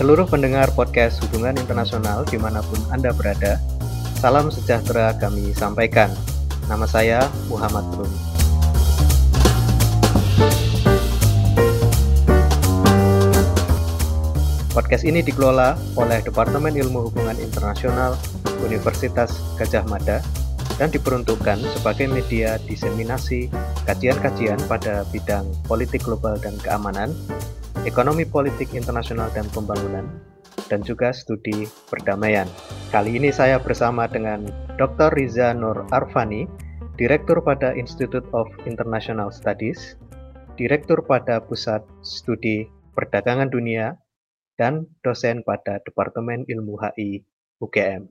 seluruh pendengar podcast hubungan internasional di mana pun Anda berada, salam sejahtera kami sampaikan. Nama saya Muhammad Rum. Podcast ini dikelola oleh Departemen Ilmu Hubungan Internasional Universitas Gajah Mada dan diperuntukkan sebagai media diseminasi kajian-kajian pada bidang politik global dan keamanan, ekonomi politik internasional dan pembangunan, dan juga studi perdamaian. Kali ini saya bersama dengan Dr. Riza Nur Arfani, Direktur pada Institute of International Studies, Direktur pada Pusat Studi Perdagangan Dunia, dan dosen pada Departemen Ilmu HI UGM.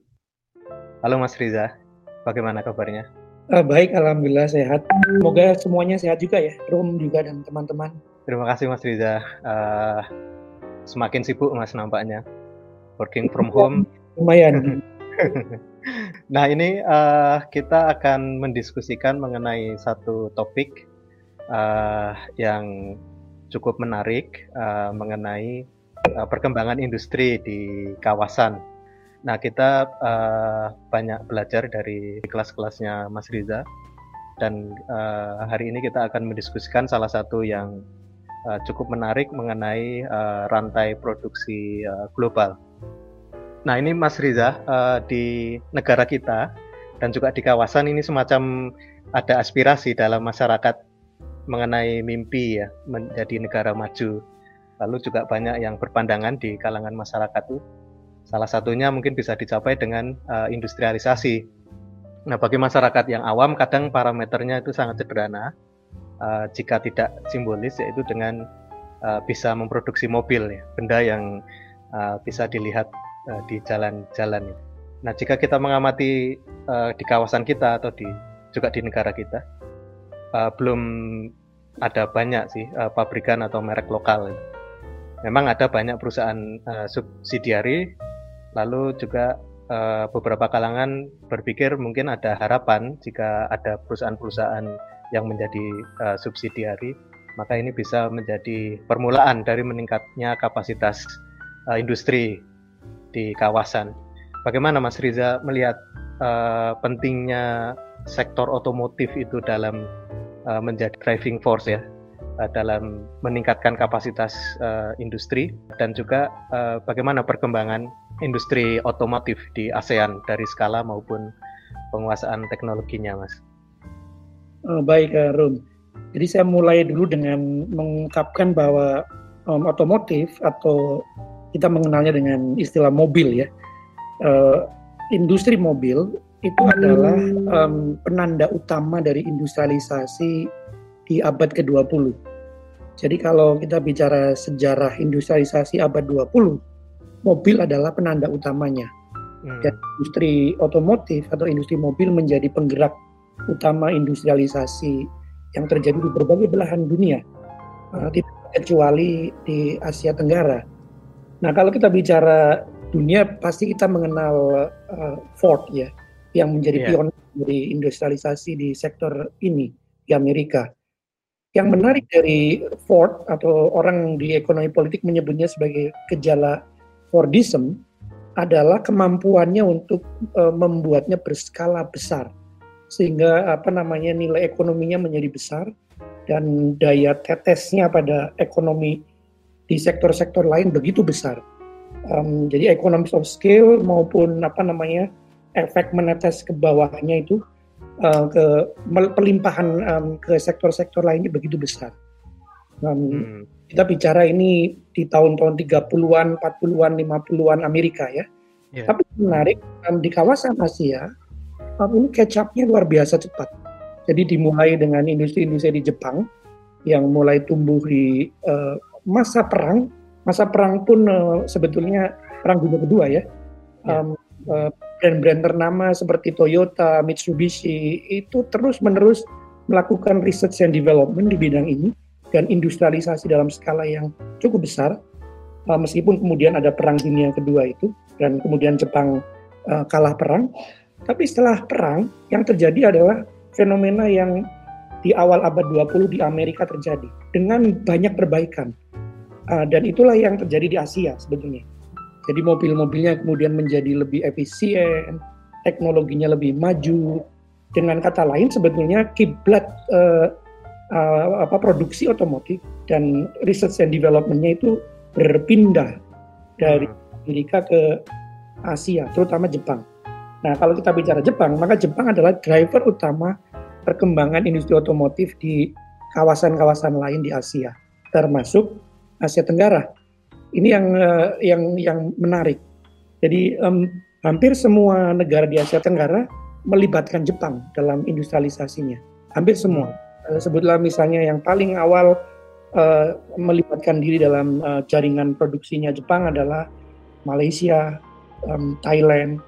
Halo Mas Riza. Bagaimana kabarnya? Uh, baik, alhamdulillah sehat. Semoga semuanya sehat juga ya, Rum juga dan teman-teman. Terima kasih Mas Riza. Uh, semakin sibuk Mas nampaknya. Working from home. Lumayan. nah ini uh, kita akan mendiskusikan mengenai satu topik uh, yang cukup menarik uh, mengenai uh, perkembangan industri di kawasan Nah, kita uh, banyak belajar dari kelas-kelasnya Mas Riza dan uh, hari ini kita akan mendiskusikan salah satu yang uh, cukup menarik mengenai uh, rantai produksi uh, global. Nah, ini Mas Riza uh, di negara kita dan juga di kawasan ini semacam ada aspirasi dalam masyarakat mengenai mimpi ya menjadi negara maju. Lalu juga banyak yang berpandangan di kalangan masyarakat itu Salah satunya mungkin bisa dicapai dengan uh, industrialisasi. Nah, bagi masyarakat yang awam, kadang parameternya itu sangat sederhana. Uh, jika tidak simbolis, yaitu dengan uh, bisa memproduksi mobil, ya, benda yang uh, bisa dilihat uh, di jalan-jalan. Nah, jika kita mengamati uh, di kawasan kita atau di juga di negara kita, uh, belum ada banyak sih uh, pabrikan atau merek lokal. Memang ada banyak perusahaan uh, subsidiari Lalu juga beberapa kalangan berpikir mungkin ada harapan jika ada perusahaan-perusahaan yang menjadi uh, subsidiari, maka ini bisa menjadi permulaan dari meningkatnya kapasitas uh, industri di kawasan. Bagaimana Mas Riza melihat uh, pentingnya sektor otomotif itu dalam uh, menjadi driving force ya dalam meningkatkan kapasitas uh, industri dan juga uh, bagaimana perkembangan industri otomotif di ASEAN dari skala maupun penguasaan teknologinya, Mas? Oh, baik, uh, Rum. Jadi saya mulai dulu dengan mengungkapkan bahwa um, otomotif atau kita mengenalnya dengan istilah mobil ya. Uh, industri mobil itu adalah um, penanda utama dari industrialisasi di abad ke-20. Jadi kalau kita bicara sejarah industrialisasi abad 20, mobil adalah penanda utamanya. Hmm. Dan industri otomotif atau industri mobil menjadi penggerak utama industrialisasi yang terjadi di berbagai belahan dunia, tidak kecuali di Asia Tenggara. Nah, kalau kita bicara dunia, pasti kita mengenal uh, Ford ya, yang menjadi yeah. pionir dari industrialisasi di sektor ini di Amerika. Yang menarik dari Ford atau orang di ekonomi politik menyebutnya sebagai gejala Fordism adalah kemampuannya untuk uh, membuatnya berskala besar sehingga apa namanya nilai ekonominya menjadi besar dan daya tetesnya pada ekonomi di sektor-sektor lain begitu besar. Um, jadi economies of scale maupun apa namanya efek menetes ke bawahnya itu uh, ke pelimpahan um, ke sektor-sektor lainnya begitu besar. Um, hmm kita bicara ini di tahun-tahun 30-an, 40-an, 50-an Amerika ya. Yeah. Tapi menarik di kawasan Asia ini catch-up-nya luar biasa cepat. Jadi dimulai dengan industri-industri di Jepang yang mulai tumbuh di uh, masa perang. Masa perang pun uh, sebetulnya perang dunia kedua ya. Yeah. Um, uh, brand-brand ternama seperti Toyota, Mitsubishi itu terus-menerus melakukan research and development di bidang ini dan industrialisasi dalam skala yang cukup besar uh, meskipun kemudian ada perang dunia kedua itu dan kemudian Jepang uh, kalah perang tapi setelah perang yang terjadi adalah fenomena yang di awal abad 20 di Amerika terjadi dengan banyak perbaikan uh, dan itulah yang terjadi di Asia sebetulnya Jadi mobil-mobilnya kemudian menjadi lebih efisien, teknologinya lebih maju. Dengan kata lain sebetulnya kiblat uh, uh, apa produksi otomotif dan research and developmentnya itu berpindah dari hmm. Amerika ke Asia, terutama Jepang. Nah, kalau kita bicara Jepang, maka Jepang adalah driver utama perkembangan industri otomotif di kawasan-kawasan lain di Asia, termasuk Asia Tenggara. Ini yang uh, yang yang menarik. Jadi um, hampir semua negara di Asia Tenggara melibatkan Jepang dalam industrialisasinya. Hampir semua. Uh, sebutlah misalnya yang paling awal uh, melibatkan diri dalam uh, jaringan produksinya Jepang adalah Malaysia, um, Thailand,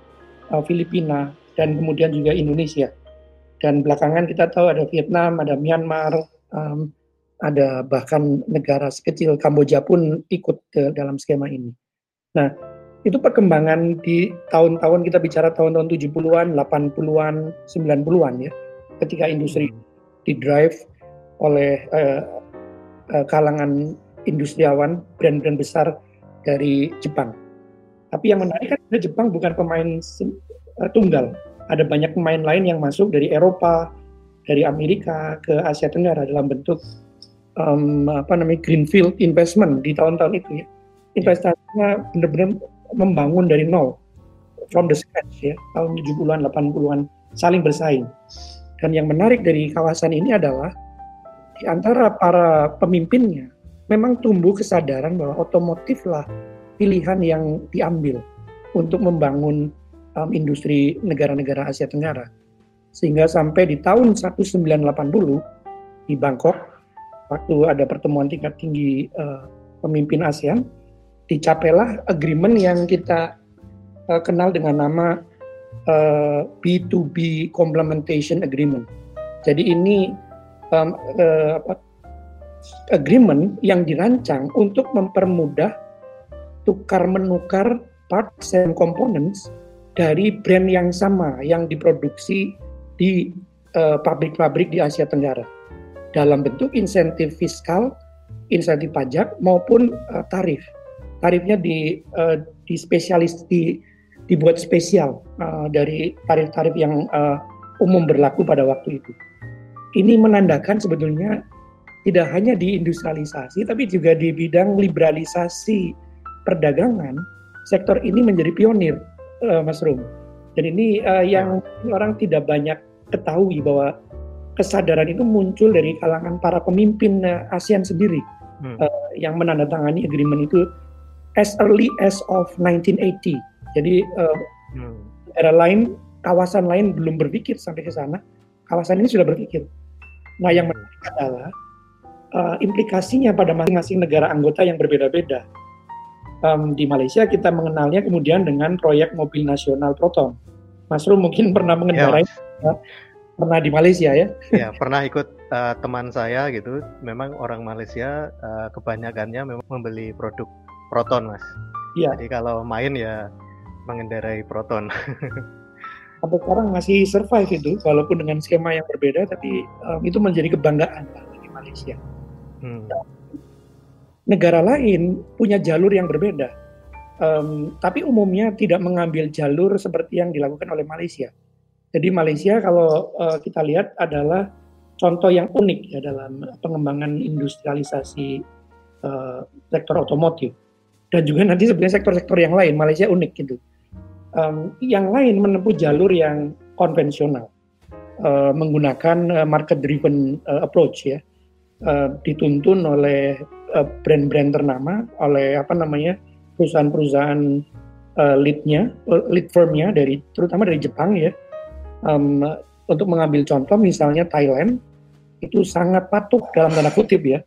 Filipina, dan kemudian juga Indonesia. Dan belakangan kita tahu ada Vietnam, ada Myanmar, um, ada bahkan negara sekecil Kamboja pun ikut ke dalam skema ini. Nah, itu perkembangan di tahun-tahun kita bicara tahun-tahun 70-an, 80-an, 90-an ya. Ketika industri hmm. di drive oleh uh, uh, kalangan industriawan brand-brand besar dari Jepang. Tapi yang menarik kan Jepang bukan pemain tunggal. Ada banyak pemain lain yang masuk dari Eropa, dari Amerika ke Asia Tenggara dalam bentuk um, apa namanya greenfield investment di tahun-tahun itu ya. Investasinya benar-benar membangun dari nol from the scratch ya tahun 70-an 80-an saling bersaing. Dan yang menarik dari kawasan ini adalah di antara para pemimpinnya memang tumbuh kesadaran bahwa otomotif lah pilihan yang diambil untuk membangun um, industri negara-negara Asia Tenggara sehingga sampai di tahun 1980 di Bangkok waktu ada pertemuan tingkat tinggi uh, pemimpin ASEAN, dicapailah agreement yang kita uh, kenal dengan nama uh, B2B Complementation Agreement. Jadi ini um, uh, agreement yang dirancang untuk mempermudah tukar menukar parts and components dari brand yang sama yang diproduksi di pabrik-pabrik uh, di Asia Tenggara dalam bentuk insentif fiskal, insentif pajak maupun uh, tarif. Tarifnya di uh, di spesialis di dibuat spesial uh, dari tarif-tarif yang uh, umum berlaku pada waktu itu. Ini menandakan sebetulnya tidak hanya di industrialisasi tapi juga di bidang liberalisasi perdagangan sektor ini menjadi pionir, uh, Mas Rum. Dan ini uh, yang orang tidak banyak ketahui bahwa kesadaran itu muncul dari kalangan para pemimpin uh, ASEAN sendiri hmm. uh, yang menandatangani agreement itu as early as of 1980. Jadi uh, hmm. negara lain, kawasan lain belum berpikir sampai ke sana, kawasan ini sudah berpikir. Nah, yang menarik adalah uh, implikasinya pada masing-masing negara anggota yang berbeda-beda. Um, di Malaysia kita mengenalnya kemudian dengan proyek mobil nasional Proton. Mas Rum mungkin pernah mengendarai yeah pernah di Malaysia ya? Ya pernah ikut uh, teman saya gitu. Memang orang Malaysia uh, kebanyakannya memang membeli produk Proton mas. Iya. Jadi kalau main ya mengendarai Proton. Sampai sekarang masih survive itu, walaupun dengan skema yang berbeda, tapi um, itu menjadi kebanggaan bagi Malaysia. Hmm. Negara lain punya jalur yang berbeda, um, tapi umumnya tidak mengambil jalur seperti yang dilakukan oleh Malaysia. Jadi Malaysia kalau uh, kita lihat adalah contoh yang unik ya dalam pengembangan industrialisasi uh, sektor otomotif. Dan juga nanti sebenarnya sektor-sektor yang lain Malaysia unik gitu. Um, yang lain menempuh jalur yang konvensional uh, menggunakan uh, market driven uh, approach ya. Uh, dituntun oleh brand-brand ternama oleh apa namanya perusahaan-perusahaan uh, leadnya lead firmnya dari terutama dari Jepang ya. Um, untuk mengambil contoh misalnya Thailand itu sangat patuh dalam tanda kutip ya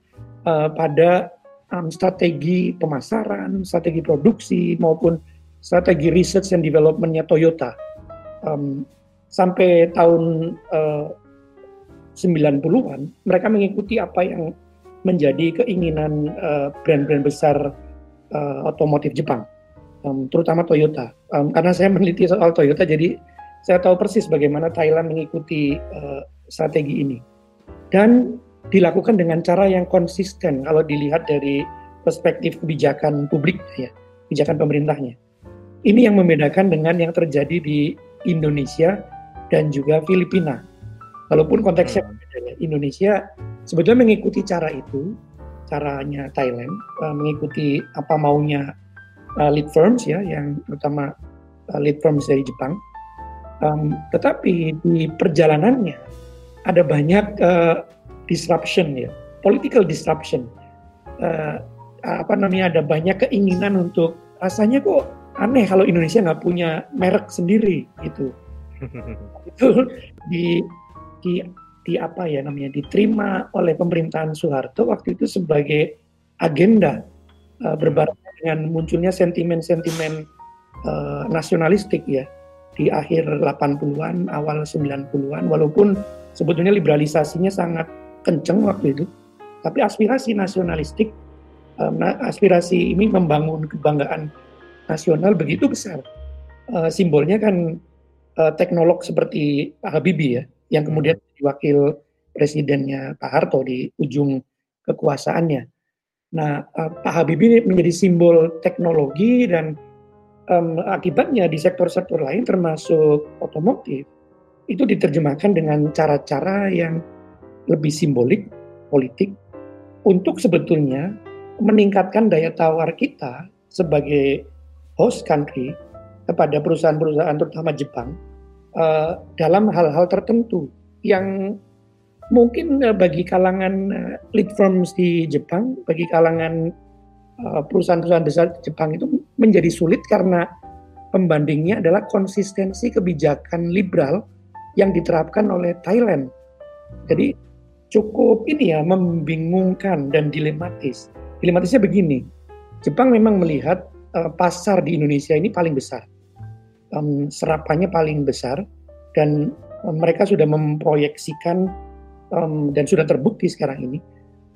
uh, pada um, strategi pemasaran, strategi produksi maupun strategi research and developmentnya Toyota. Um, sampai tahun uh, 90-an mereka mengikuti apa yang menjadi keinginan uh, brand-brand besar uh, otomotif Jepang, um, terutama Toyota. Um, karena saya meneliti soal Toyota, jadi saya tahu persis bagaimana Thailand mengikuti uh, strategi ini. Dan dilakukan dengan cara yang konsisten kalau dilihat dari perspektif kebijakan publik ya, kebijakan pemerintahnya. ini yang membedakan dengan yang terjadi di Indonesia dan juga Filipina. Walaupun konteksnya hmm. berbeda ya. Indonesia sebetulnya mengikuti cara itu, caranya Thailand, uh, mengikuti apa maunya uh, lead firms ya, yang terutama uh, lead firms dari Jepang. Um, tetapi di perjalanannya ada banyak uh, disruption ya, political disruption. Uh, apa namanya ada banyak keinginan untuk rasanya kok aneh kalau Indonesia nggak punya merek sendiri gitu. itu di di di apa ya namanya diterima oleh pemerintahan Soeharto waktu itu sebagai agenda uh, berbarengan dengan munculnya sentimen-sentimen uh, nasionalistik ya di akhir 80-an awal 90-an walaupun sebetulnya liberalisasinya sangat kenceng waktu itu tapi aspirasi nasionalistik um, aspirasi ini membangun kebanggaan nasional begitu besar. Uh, simbolnya kan uh, teknolog seperti Pak Habibie ya, yang kemudian wakil presidennya Pak Harto di ujung kekuasaannya. Nah, uh, Pak Habibie menjadi simbol teknologi dan um, akibatnya di sektor-sektor lain termasuk otomotif itu diterjemahkan dengan cara-cara yang lebih simbolik, politik, untuk sebetulnya meningkatkan daya tawar kita sebagai host country kepada perusahaan-perusahaan terutama Jepang uh, dalam hal-hal tertentu yang mungkin uh, bagi kalangan uh, lead firms di Jepang, bagi kalangan perusahaan-perusahaan besar Jepang itu menjadi sulit karena pembandingnya adalah konsistensi kebijakan liberal yang diterapkan oleh Thailand. Jadi cukup ini ya membingungkan dan dilematis. Dilematisnya begini, Jepang memang melihat pasar di Indonesia ini paling besar, um, serapannya paling besar, dan um, mereka sudah memproyeksikan um, dan sudah terbukti sekarang ini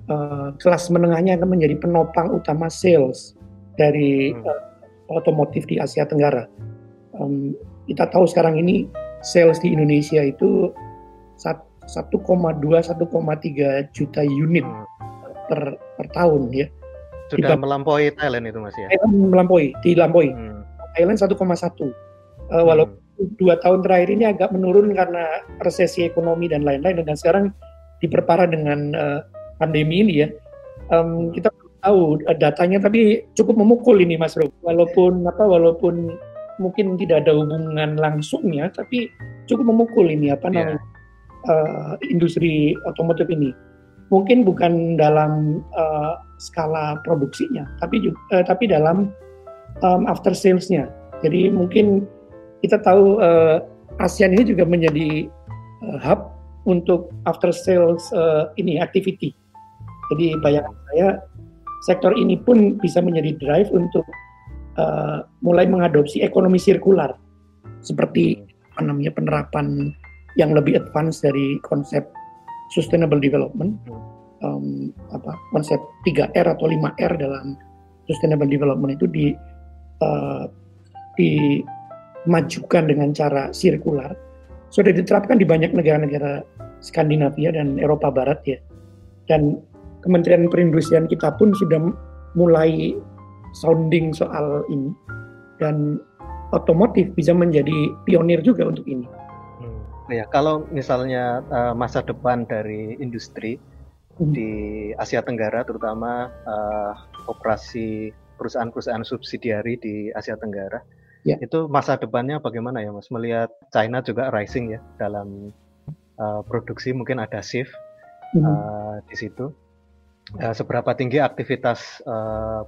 uh, kelas menengahnya akan menjadi penopang utama sales dari uh, otomotif di Asia Tenggara. Um, kita tahu sekarang ini sales di Indonesia itu 1,2 1,3 juta unit hmm. per per tahun ya sudah Dibang, melampaui Thailand itu Mas ya? Thailand melampaui, dilampaui. Hmm. Thailand 1,1. Uh, hmm. Walaupun dua tahun terakhir ini agak menurun karena resesi ekonomi dan lain-lain dan sekarang diperparah dengan uh, pandemi ini ya. Um, kita tahu uh, datanya tapi cukup memukul ini Mas Rob. Walaupun apa walaupun mungkin tidak ada hubungan langsungnya tapi cukup memukul ini apa yeah. namanya uh, industri otomotif ini mungkin bukan dalam uh, skala produksinya, tapi juga, uh, tapi dalam um, after salesnya. Jadi mungkin kita tahu uh, ASEAN ini juga menjadi uh, hub untuk after sales uh, ini activity. Jadi bayangan saya sektor ini pun bisa menjadi drive untuk uh, mulai mengadopsi ekonomi sirkular seperti apa namanya penerapan yang lebih advance dari konsep sustainable development um, apa konsep 3R atau 5R dalam sustainable development itu di uh, dimajukan dengan cara sirkular sudah diterapkan di banyak negara-negara Skandinavia dan Eropa Barat ya dan Kementerian Perindustrian kita pun sudah mulai sounding soal ini dan otomotif bisa menjadi pionir juga untuk ini. Ya, kalau misalnya uh, masa depan dari industri hmm. di Asia Tenggara, terutama uh, operasi perusahaan-perusahaan subsidiari di Asia Tenggara, ya. itu masa depannya bagaimana ya, Mas? Melihat China juga rising ya dalam uh, produksi, mungkin ada shift hmm. uh, di situ. Uh, seberapa tinggi aktivitas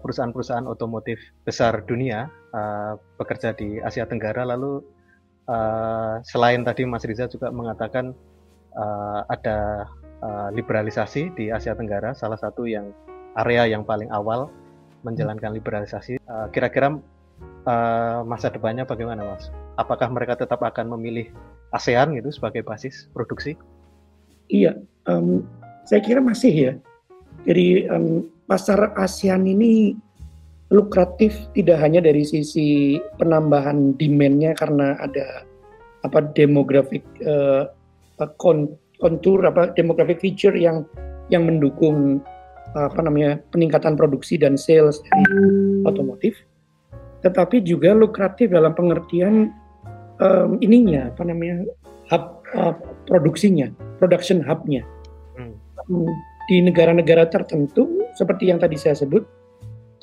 perusahaan-perusahaan otomotif besar dunia uh, bekerja di Asia Tenggara, lalu uh, selain tadi Mas Riza juga mengatakan uh, ada uh, liberalisasi di Asia Tenggara, salah satu yang area yang paling awal menjalankan liberalisasi. Kira-kira uh, masa depannya bagaimana, Mas? Apakah mereka tetap akan memilih ASEAN gitu sebagai basis produksi? Iya, um, saya kira masih ya. Jadi um, pasar ASEAN ini lukratif tidak hanya dari sisi penambahan demand-nya karena ada apa demografik uh, kontur apa demographic feature yang yang mendukung apa namanya peningkatan produksi dan sales dari otomotif tetapi juga lukratif dalam pengertian um, ininya apa namanya hub uh, produksinya, production hubnya. Hmm. Di negara-negara tertentu seperti yang tadi saya sebut,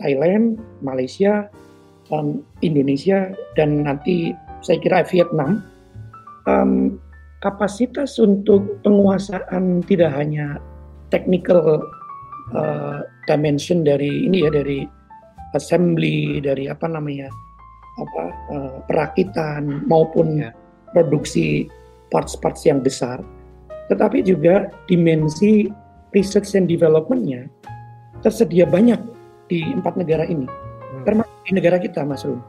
Thailand, Malaysia, um, Indonesia, dan nanti saya kira Vietnam, um, kapasitas untuk penguasaan tidak hanya technical uh, dimension dari ini ya dari assembly dari apa namanya apa uh, perakitan maupun yeah. produksi parts-parts yang besar, tetapi juga dimensi research and developmentnya tersedia banyak di empat negara ini, hmm. termasuk di negara kita, Mas Rum.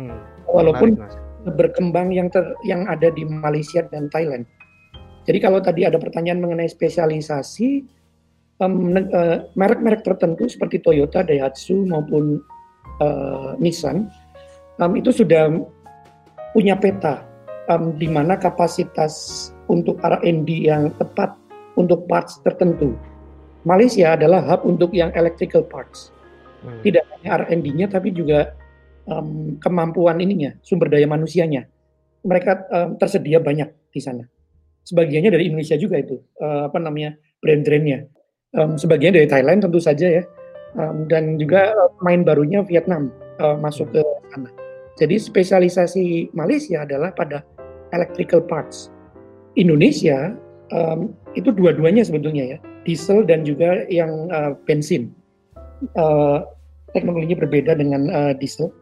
Hmm. Walaupun Menarik, mas. berkembang yang ter, yang ada di Malaysia dan Thailand. Jadi kalau tadi ada pertanyaan mengenai spesialisasi, uh, merek-merek tertentu seperti Toyota, Daihatsu maupun uh, Nissan um, itu sudah punya peta um, di mana kapasitas untuk R&D yang tepat untuk parts tertentu. Malaysia adalah hub untuk yang electrical parts. Hmm. Tidak hanya R&D-nya tapi juga um, kemampuan ininya, sumber daya manusianya. Mereka um, tersedia banyak di sana. Sebagiannya dari Indonesia juga itu, uh, apa namanya, brand-brandnya um, sebagian dari Thailand tentu saja ya, um, dan juga main barunya Vietnam uh, masuk ke sana. Jadi spesialisasi Malaysia adalah pada electrical parts. Indonesia um, itu dua-duanya sebetulnya ya, diesel dan juga yang uh, bensin. Uh, teknologinya berbeda dengan uh, diesel.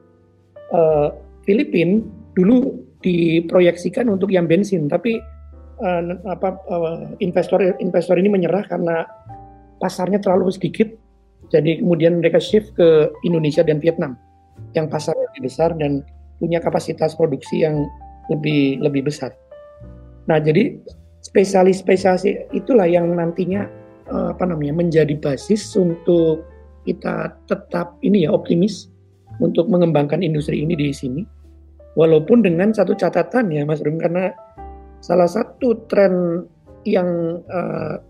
Uh, Filipina dulu diproyeksikan untuk yang bensin, tapi uh, apa uh, investor investor ini menyerah karena pasarnya terlalu sedikit, jadi kemudian mereka shift ke Indonesia dan Vietnam yang pasarnya lebih besar dan punya kapasitas produksi yang lebih lebih besar. Nah, jadi spesialis-spesialisasi itulah yang nantinya uh, apa namanya menjadi basis untuk kita tetap ini ya optimis untuk mengembangkan industri ini di sini. Walaupun dengan satu catatan ya Mas Rum karena salah satu tren yang uh,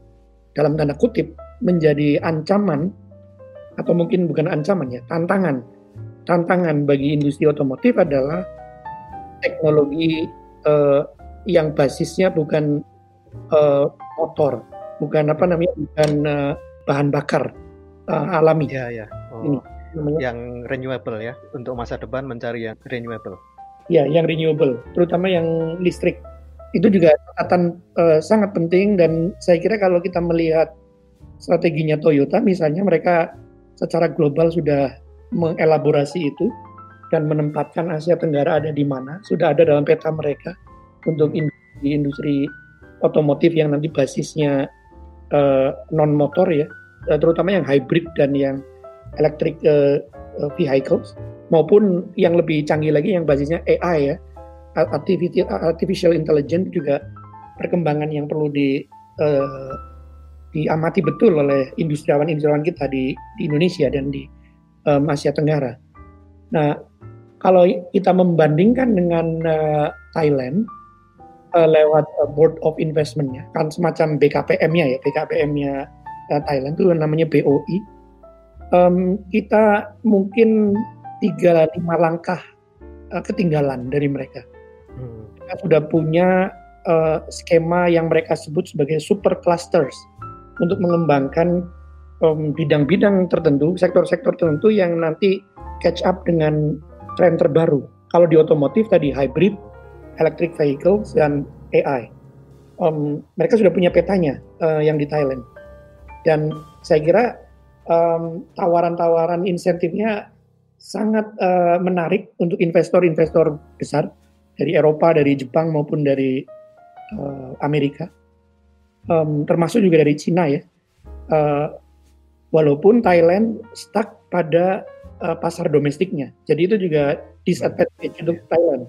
dalam tanda kutip menjadi ancaman atau mungkin bukan ancaman ya, tantangan. Tantangan bagi industri otomotif adalah teknologi uh, yang basisnya bukan uh, motor, bukan apa namanya, bukan uh, bahan bakar uh, alami. Ya, ya. Oh, Ini yang renewable ya, untuk masa depan mencari yang renewable. Ya, yang renewable, terutama yang listrik. Itu juga catatan uh, sangat penting dan saya kira kalau kita melihat strateginya Toyota misalnya mereka secara global sudah mengelaborasi itu dan menempatkan Asia Tenggara ada di mana sudah ada dalam peta mereka untuk industri, industri otomotif yang nanti basisnya uh, eh, non motor ya uh, terutama yang hybrid dan yang electric uh, vehicles maupun yang lebih canggih lagi yang basisnya AI ya. Artificial, artificial intelligence juga perkembangan yang perlu di uh, diamati betul oleh industriawan-industriawan kita di, di Indonesia dan di um, Asia Tenggara. Nah, kalau kita membandingkan dengan uh, Thailand uh, lewat uh, Board of Investment-nya, kan semacam BKPM-nya ya, BKPM-nya uh, Thailand itu namanya BOI. Um, kita mungkin tiga lima langkah uh, ketinggalan dari mereka. Hmm. Kita sudah punya uh, skema yang mereka sebut sebagai super clusters untuk mengembangkan bidang-bidang um, tertentu, sektor-sektor tertentu yang nanti catch up dengan tren terbaru. Kalau di otomotif tadi hybrid, electric vehicles dan AI. Um, mereka sudah punya petanya uh, yang di Thailand. Dan saya kira um, tawaran-tawaran insentifnya sangat uh, menarik untuk investor-investor besar dari Eropa, dari Jepang maupun dari uh, Amerika um, termasuk juga dari Cina ya. Uh, walaupun Thailand stuck pada uh, pasar domestiknya, jadi itu juga disadvantage untuk Thailand.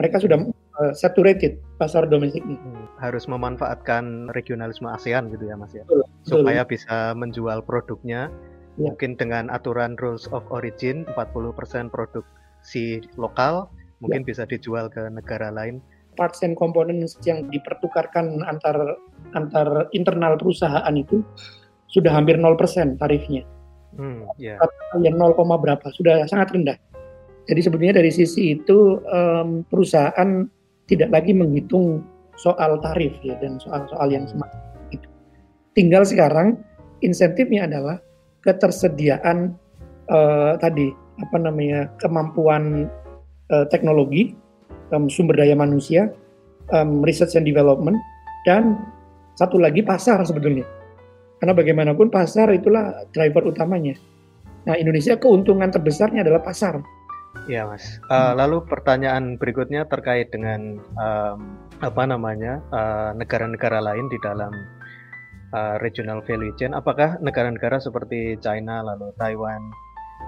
Mereka sudah uh, saturated pasar domestiknya. Hmm, harus memanfaatkan regionalisme ASEAN gitu ya Mas ya, betul, supaya betul. bisa menjual produknya. Ya. Mungkin dengan aturan rules of origin 40% produksi lokal mungkin ya. bisa dijual ke negara lain parts and components yang dipertukarkan antar antar internal perusahaan itu sudah hampir 0% tarifnya. Hmm, yeah. Ya 0, berapa sudah sangat rendah. Jadi sebetulnya dari sisi itu um, perusahaan tidak lagi menghitung soal tarif ya dan soal-soal yang semacam itu. Tinggal sekarang insentifnya adalah ketersediaan uh, tadi apa namanya kemampuan uh, teknologi, um, sumber daya manusia, um, research and development, dan satu lagi pasar sebetulnya. Karena bagaimanapun pasar itulah driver utamanya. Nah Indonesia keuntungan terbesarnya adalah pasar Ya mas. Uh, lalu pertanyaan berikutnya terkait dengan um, apa namanya eh, negara-negara uh, lain di dalam uh, regional value chain. Apakah negara-negara seperti China, lalu Taiwan,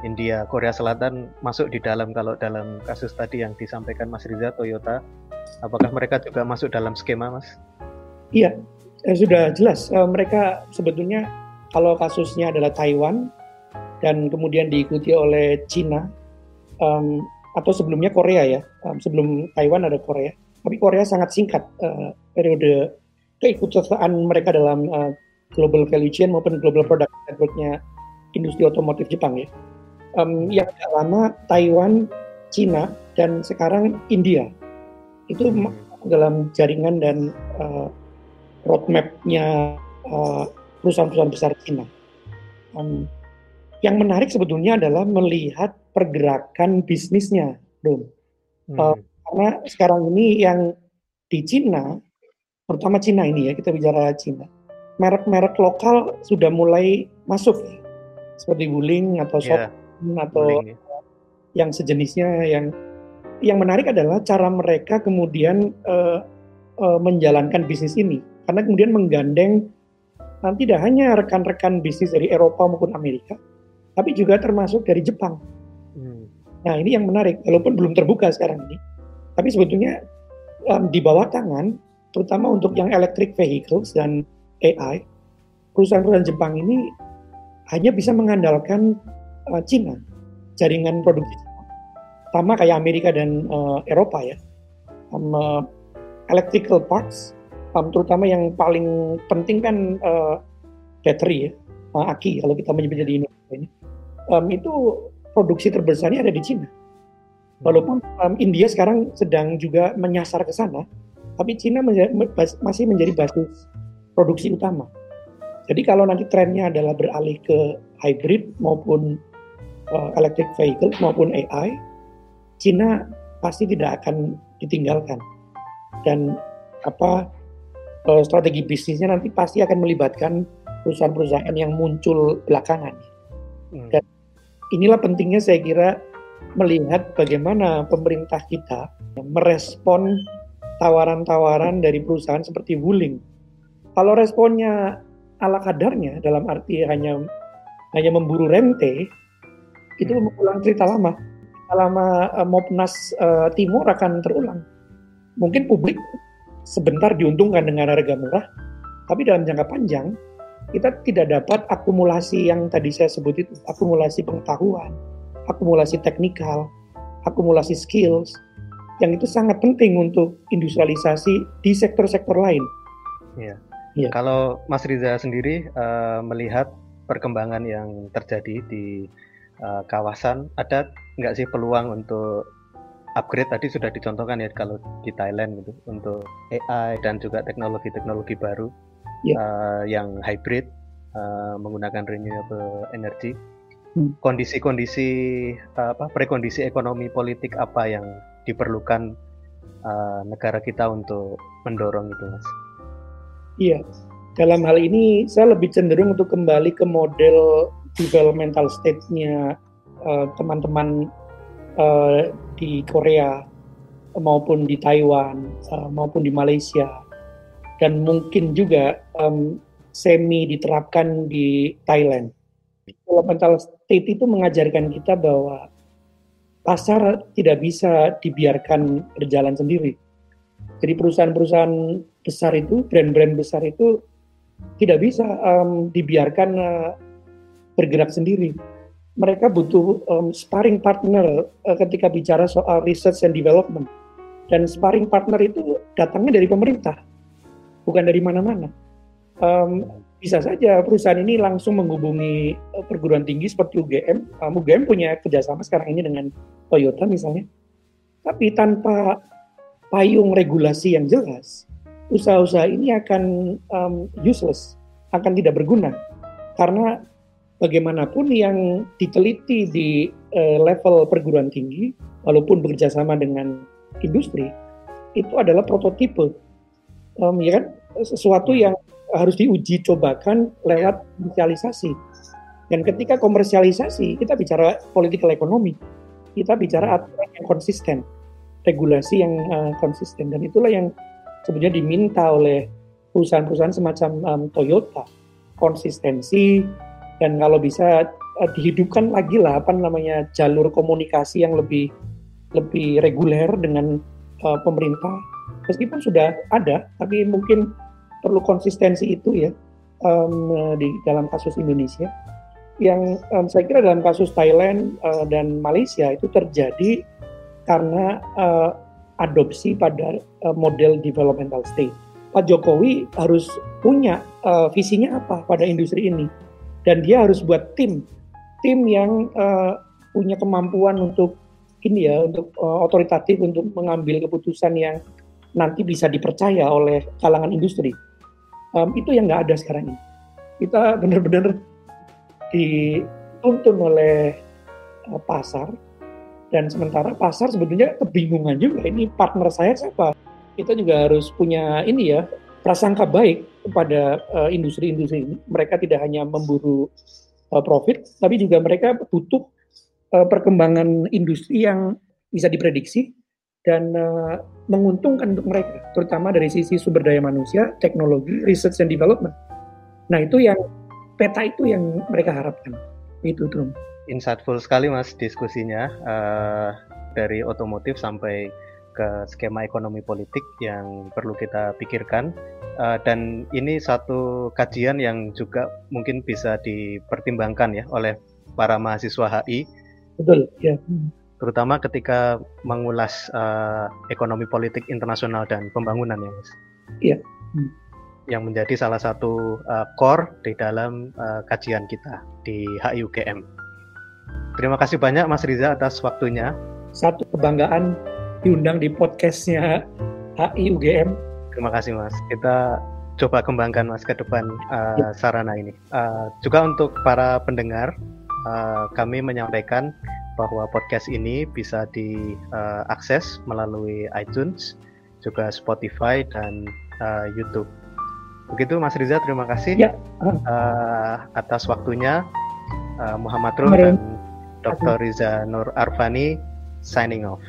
India, Korea Selatan masuk di dalam kalau dalam kasus tadi yang disampaikan Mas Riza Toyota, apakah mereka juga masuk dalam skema, Mas? Iya, eh, sudah jelas. Uh, mereka sebetulnya kalau kasusnya adalah Taiwan dan kemudian diikuti oleh China um, atau sebelumnya Korea ya, um, sebelum Taiwan ada Korea. Tapi Korea sangat singkat uh, periode keikutsertaan mereka dalam uh, global value chain maupun global product networknya industri otomotif Jepang ya. Um, yang agak lama Taiwan, Cina, dan sekarang India itu hmm. dalam jaringan dan uh, roadmapnya uh, perusahaan-perusahaan besar Cina. Um, yang menarik sebetulnya adalah melihat pergerakan bisnisnya, Dom. Hmm. Uh, karena sekarang ini yang di Cina, terutama Cina ini ya, kita bicara Cina, merek-merek lokal sudah mulai masuk, seperti Wuling atau yeah. atau Wuling, ya. yang sejenisnya. Yang yang menarik adalah cara mereka kemudian uh, uh, menjalankan bisnis ini, karena kemudian menggandeng uh, tidak hanya rekan-rekan bisnis dari Eropa maupun Amerika, tapi juga termasuk dari Jepang. Hmm. Nah ini yang menarik, walaupun belum terbuka sekarang ini, tapi sebetulnya um, di bawah tangan, terutama untuk yang electric vehicles dan AI, perusahaan-perusahaan Jepang ini hanya bisa mengandalkan uh, Cina, jaringan produksi sama kayak Amerika dan uh, Eropa ya. Um, uh, electrical parts, um, terutama yang paling penting kan uh, battery ya, uh, aki kalau kita menyebutnya di Indonesia ini um, itu produksi terbesarnya ada di Cina. Walaupun um, India sekarang sedang juga menyasar ke sana, tapi Cina menjadi, masih menjadi basis produksi utama. Jadi kalau nanti trennya adalah beralih ke hybrid maupun uh, electric vehicle maupun AI, Cina pasti tidak akan ditinggalkan. Dan apa uh, strategi bisnisnya nanti pasti akan melibatkan perusahaan-perusahaan yang muncul belakangan. Hmm. Dan inilah pentingnya saya kira melihat bagaimana pemerintah kita merespon tawaran-tawaran dari perusahaan seperti Wuling. Kalau responnya ala kadarnya dalam arti hanya hanya memburu rente, itu hmm. mengulang cerita lama. Lama uh, Mopnas uh, Timur akan terulang. Mungkin publik sebentar diuntungkan dengan harga murah, tapi dalam jangka panjang kita tidak dapat akumulasi yang tadi saya sebut itu, akumulasi pengetahuan, akumulasi teknikal, akumulasi skills, yang itu sangat penting untuk industrialisasi di sektor-sektor lain. Ya. ya. Kalau Mas Riza sendiri uh, melihat perkembangan yang terjadi di uh, kawasan, ada nggak sih peluang untuk upgrade tadi sudah dicontohkan ya kalau di Thailand gitu untuk AI dan juga teknologi-teknologi baru yeah. Ya. uh, yang hybrid uh, menggunakan renewable energy. Hmm. Kondisi-kondisi uh, apa prekondisi ekonomi politik apa yang diperlukan uh, negara kita untuk mendorong itu, Mas? Iya, dalam hal ini saya lebih cenderung untuk kembali ke model developmental state-nya teman-teman uh, di Korea maupun di Taiwan uh, maupun di Malaysia dan mungkin juga um, semi diterapkan di Thailand. Developmental state itu mengajarkan kita bahwa pasar tidak bisa dibiarkan berjalan sendiri. Jadi perusahaan-perusahaan besar itu, brand-brand besar itu tidak bisa um, dibiarkan uh, bergerak sendiri. Mereka butuh um, sparring partner uh, ketika bicara soal research and development. Dan sparring partner itu datangnya dari pemerintah bukan dari mana-mana. Um, bisa saja perusahaan ini langsung menghubungi uh, perguruan tinggi seperti UGM. Uh, UGM punya kerjasama sekarang ini dengan Toyota misalnya. Tapi tanpa payung regulasi yang jelas, usaha-usaha ini akan um, useless, akan tidak berguna. Karena bagaimanapun yang diteliti di uh, level perguruan tinggi, walaupun bekerjasama dengan industri, itu adalah prototipe. Um, ya kan? Sesuatu yang harus diuji cobakan lewat komersialisasi. Dan ketika komersialisasi, kita bicara political ekonomi, kita bicara aturan yang konsisten, regulasi yang uh, konsisten, dan itulah yang sebenarnya diminta oleh perusahaan-perusahaan semacam um, Toyota, konsistensi, dan kalau bisa uh, dihidupkan lagi lah apa namanya jalur komunikasi yang lebih lebih reguler dengan uh, pemerintah, meskipun sudah ada, tapi mungkin perlu konsistensi itu ya um, di dalam kasus Indonesia. Yang um, saya kira dalam kasus Thailand uh, dan Malaysia itu terjadi karena uh, adopsi pada uh, model developmental state. Pak Jokowi harus punya uh, visinya apa pada industri ini, dan dia harus buat tim, tim yang uh, punya kemampuan untuk ini ya, untuk uh, otoritatif untuk mengambil keputusan yang nanti bisa dipercaya oleh kalangan industri um, itu yang nggak ada sekarang ini. Kita benar-benar dituntun oleh uh, pasar dan sementara pasar sebetulnya kebingungan juga ini partner saya siapa. Kita juga harus punya ini ya prasangka baik kepada uh, industri-industri ini. Mereka tidak hanya memburu uh, profit, tapi juga mereka butuh uh, perkembangan industri yang bisa diprediksi dan uh, menguntungkan untuk mereka, terutama dari sisi sumber daya manusia, teknologi, research and development. Nah itu yang peta itu yang mereka harapkan. Itu Trum. Insightful sekali mas diskusinya uh, dari otomotif sampai ke skema ekonomi politik yang perlu kita pikirkan uh, dan ini satu kajian yang juga mungkin bisa dipertimbangkan ya oleh para mahasiswa HI. Betul ya. Terutama ketika mengulas uh, ekonomi politik internasional dan pembangunan ya mas. Iya. Hmm. Yang menjadi salah satu uh, core di dalam uh, kajian kita di HIUGM. Terima kasih banyak Mas Riza atas waktunya. Satu kebanggaan diundang di podcastnya HIUGM. Terima kasih Mas. Kita coba kembangkan Mas ke depan uh, ya. sarana ini. Uh, juga untuk para pendengar, uh, kami menyampaikan bahwa podcast ini bisa diakses uh, melalui iTunes, juga Spotify dan uh, YouTube. Begitu Mas Riza, terima kasih ya. uh, atas waktunya. Uh, Muhammad Rum dan Dr. Riza Nur Arfani signing off.